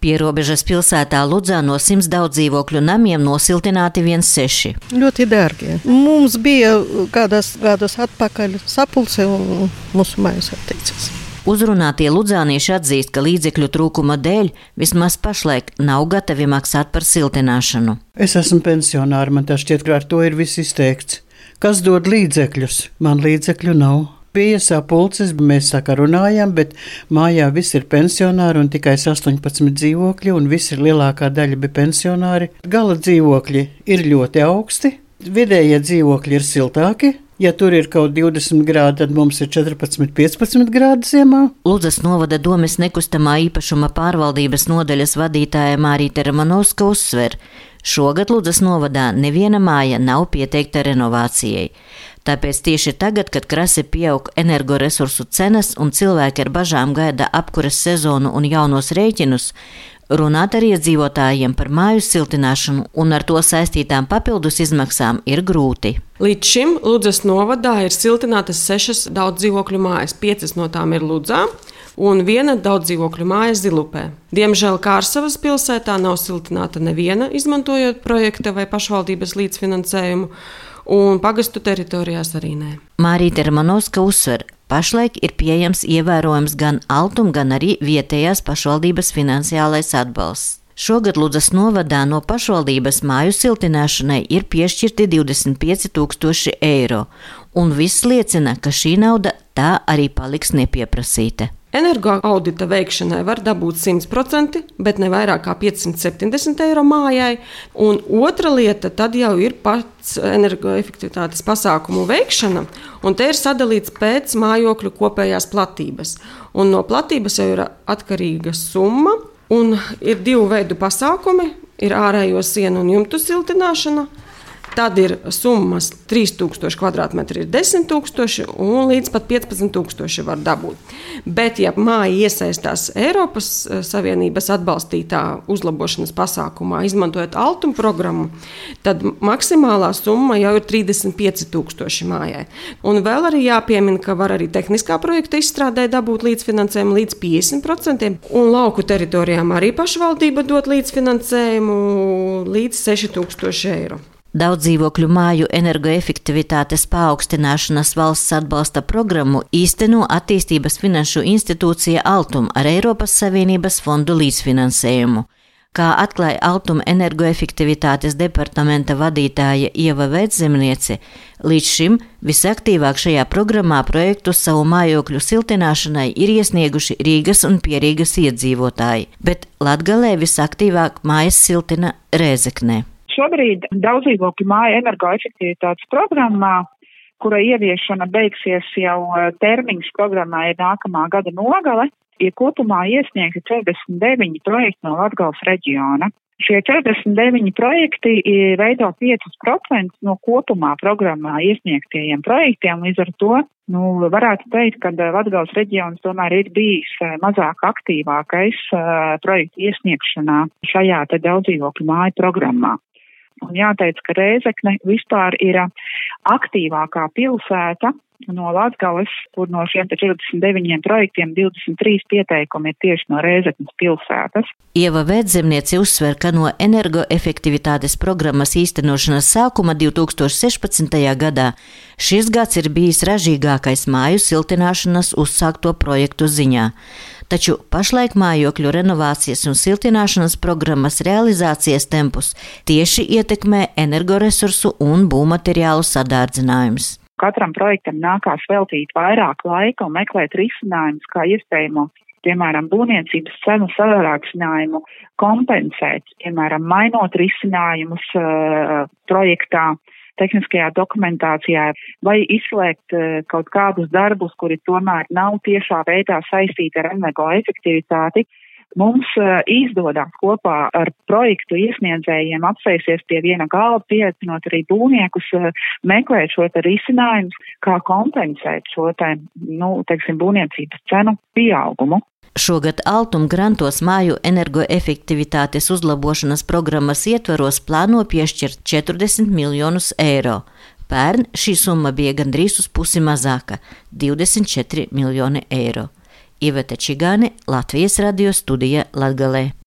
Pierobežas pilsētā Ludzā no simts daudz dzīvokļu namiem nosiltināti viens seši. Ļoti dārgi. Mums bija kādas gadus atpakaļ sapulce un mūsu mājas atteicās. Uzrunātie ludzānieši atzīst, ka līdzekļu trūkuma dēļ vismaz pašlaik nav gatavi maksāt par siltināšanu. Es esmu pensionārs, man tas šķiet, ka ar to ir viss izteikts. Kas dod līdzekļus? Man līdzekļu nav. Bija sapulces, mēs saka runājam, bet mājā viss ir pensionāri un tikai 18 dzīvokļi, un visi ir lielākā daļa bija pensionāri. Gala dzīvokļi ir ļoti augsti, vidējie dzīvokļi ir siltāki, Ja tur ir kaut 20 grādi, tad mums ir 14, 15 grādi ziemā. Lūdzas novada domes nekustamā īpašuma pārvaldības nodaļas vadītāja Mārīte Romanovska uzsver, šogad Lūdzas novadā neviena māja nav pieteikta renovācijai. Tāpēc tieši tagad, kad krasi pieaug energoresursu cenas un cilvēki ar bažām gaida apkures sezonu un jaunos rēķinus, Runāt ar iedzīvotājiem par māju siltināšanu un ar to saistītām papildus izmaksām ir grūti. Līdz šim Ludzas novadā ir siltinātas sešas daudz dzīvokļu mājas, piecas no tām ir Ludzā un viena daudz dzīvokļu māja Zilupē. Diemžēl Kārsavas pilsētā nav siltināta neviena, izmantojot projekta vai pašvaldības līdzfinansējumu, un pagastu teritorijās arī nē. Mārīte Romanovska uzsver, Pašlaik ir pieejams ievērojams gan altuma, gan arī vietējās pašvaldības finansiālais atbalsts. Šogad Ludzas novadā no pašvaldības māju siltināšanai ir piešķirti 25 tūkstoši eiro, un viss liecina, ka šī nauda tā arī paliks nepieprasīta. Energoaudita veikšanai var dabūt 100%, bet ne vairāk kā 570 eiro mājai. Un otra lieta jau ir pats energoefektivitātes pasākumu veikšana, un te ir sadalīts pēc mājokļu kopējās platības. Un no platības jau ir atkarīga summa, un ir divu veidu pasākumi. Ir ārējo sienu un jumtu siltināšana, Tad ir summas 3000 km2 ir 10 000 un līdz pat 15 000 var dabūt. Bet, ja māja iesaistās Eiropas eh, Savienības atbalstītā uzlabošanas pasākumā, izmantojot altuma programmu, tad maksimālā summa jau ir 35 000 mājai. Un vēl arī jāpiemina, ka var arī tehniskā projekta izstrādē dabūt līdzfinansējumu līdz 50%, un lauku teritorijām arī pašvaldība dod līdzfinansējumu līdz 6000 eiro. Daudz dzīvokļu māju energoefektivitātes paaugstināšanas valsts atbalsta programmu īsteno attīstības finanšu institūcija Altum ar Eiropas Savienības fondu līdzfinansējumu. Kā atklāja Altuma energoefektivitātes departamenta vadītāja Ieva Veidzemniece, līdz šim visaktīvāk šajā programmā projektu savu mājokļu siltināšanai ir iesnieguši Rīgas un Pierīgas iedzīvotāji, bet Latgalē visaktīvāk mājas siltina Rēzeknē. Šobrīd daudzdzīvokļu māja energoefektivitātes programmā, kura ieviešana beigsies jau eh, termiņš programmā ir nākamā gada nogale, ir kopumā iesniegti 49 projekti no Latgales reģiona. Šie 49 projekti veido 5% no kopumā programmā iesniegtajiem projektiem, līdz ar to nu, varētu teikt, ka eh, Latgales reģions tomēr ir bijis eh, mazāk aktīvākais uh, projektu iesniegšanā šajā daudzdzīvokļu māju programmā. Un jāteic, ka Rēzekne vispār ir aktīvākā pilsēta no Latgales, kur no šiem 49 projektiem 23 pieteikumi ir tieši no Rēzeknes pilsētas. Ieva Vēdzemniece uzsver, ka no energoefektivitātes programmas īstenošanas sākuma 2016. gadā šis gads ir bijis ražīgākais māju siltināšanas uzsākto projektu ziņā taču pašlaik mājokļu renovācijas un siltināšanas programmas realizācijas tempus tieši ietekmē energoresursu un būvmateriālu sadārdzinājums. Katram projektam nākās veltīt vairāk laika un meklēt risinājumus, kā iespējamo piemēram, būvniecības cenu sarāksinājumu kompensēt, piemēram, mainot risinājumus uh, projektā, tehniskajā dokumentācijā, vai izslēgt uh, kaut kādus darbus, kuri tomēr nav tiešā veidā saistīti ar energoefektivitāti, Mums uh, izdodas kopā ar projektu iesniedzējiem apsēsties pie viena galda, pieaicinot arī būvniekus, uh, meklēt šo risinājumu, kā kompensēt šo te, nu, teiksim, būvniecības cenu pieaugumu. Šogad Altuma grantos māju energoefektivitātes uzlabošanas programmas ietvaros plāno piešķirt 40 miljonus eiro. Pērn šī summa bija gandrīz uz pusi mazāka - 24 miljoni eiro. Iveta Čigāne, Latvijas radio studija Latgalē.